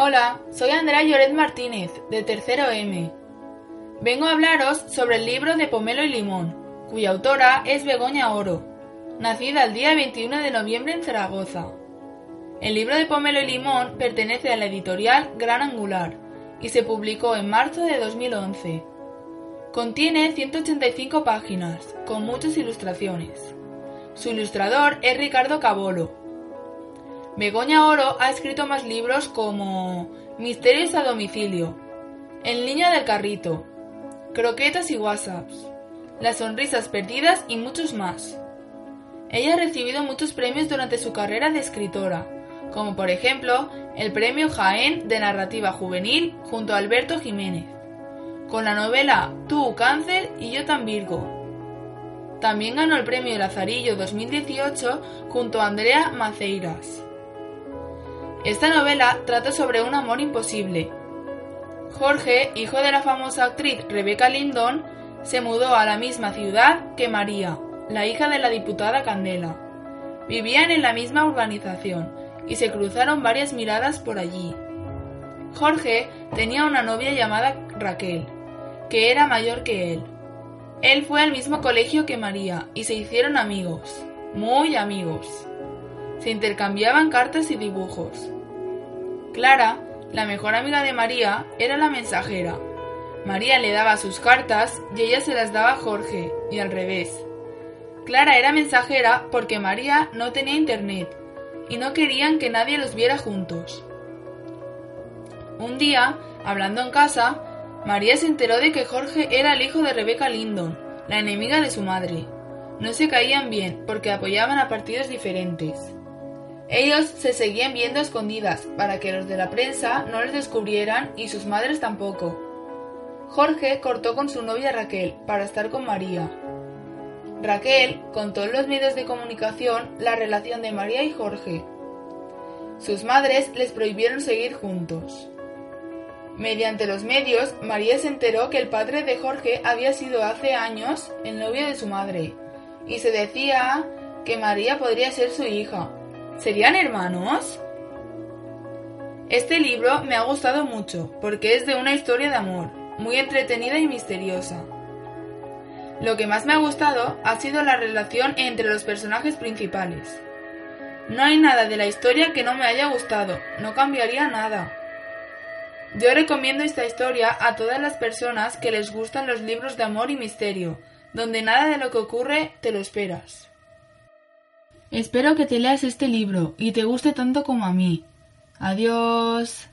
Hola, soy Andrea Lloret Martínez, de Tercero M. Vengo a hablaros sobre el libro de Pomelo y Limón, cuya autora es Begoña Oro, nacida el día 21 de noviembre en Zaragoza. El libro de Pomelo y Limón pertenece a la editorial Gran Angular y se publicó en marzo de 2011. Contiene 185 páginas, con muchas ilustraciones. Su ilustrador es Ricardo Cabolo. Begoña Oro ha escrito más libros como Misterios a domicilio, El niño del carrito, Croquetas y WhatsApps, Las sonrisas perdidas y muchos más. Ella ha recibido muchos premios durante su carrera de escritora, como por ejemplo el Premio Jaén de Narrativa Juvenil junto a Alberto Jiménez, con la novela Tú Cáncer y Yo tan Virgo. También ganó el Premio Lazarillo 2018 junto a Andrea Maceiras. Esta novela trata sobre un amor imposible. Jorge, hijo de la famosa actriz Rebecca Lindon, se mudó a la misma ciudad que María, la hija de la diputada Candela. Vivían en la misma urbanización y se cruzaron varias miradas por allí. Jorge tenía una novia llamada Raquel, que era mayor que él. Él fue al mismo colegio que María y se hicieron amigos, muy amigos. Se intercambiaban cartas y dibujos. Clara, la mejor amiga de María, era la mensajera. María le daba sus cartas y ella se las daba a Jorge, y al revés. Clara era mensajera porque María no tenía internet y no querían que nadie los viera juntos. Un día, hablando en casa, María se enteró de que Jorge era el hijo de Rebecca Lindon, la enemiga de su madre. No se caían bien porque apoyaban a partidos diferentes. Ellos se seguían viendo escondidas para que los de la prensa no les descubrieran y sus madres tampoco. Jorge cortó con su novia Raquel para estar con María. Raquel contó en los medios de comunicación la relación de María y Jorge. Sus madres les prohibieron seguir juntos. Mediante los medios, María se enteró que el padre de Jorge había sido hace años el novio de su madre, y se decía que María podría ser su hija. ¿Serían hermanos? Este libro me ha gustado mucho porque es de una historia de amor, muy entretenida y misteriosa. Lo que más me ha gustado ha sido la relación entre los personajes principales. No hay nada de la historia que no me haya gustado, no cambiaría nada. Yo recomiendo esta historia a todas las personas que les gustan los libros de amor y misterio, donde nada de lo que ocurre te lo esperas. Espero que te leas este libro y te guste tanto como a mí. Adiós.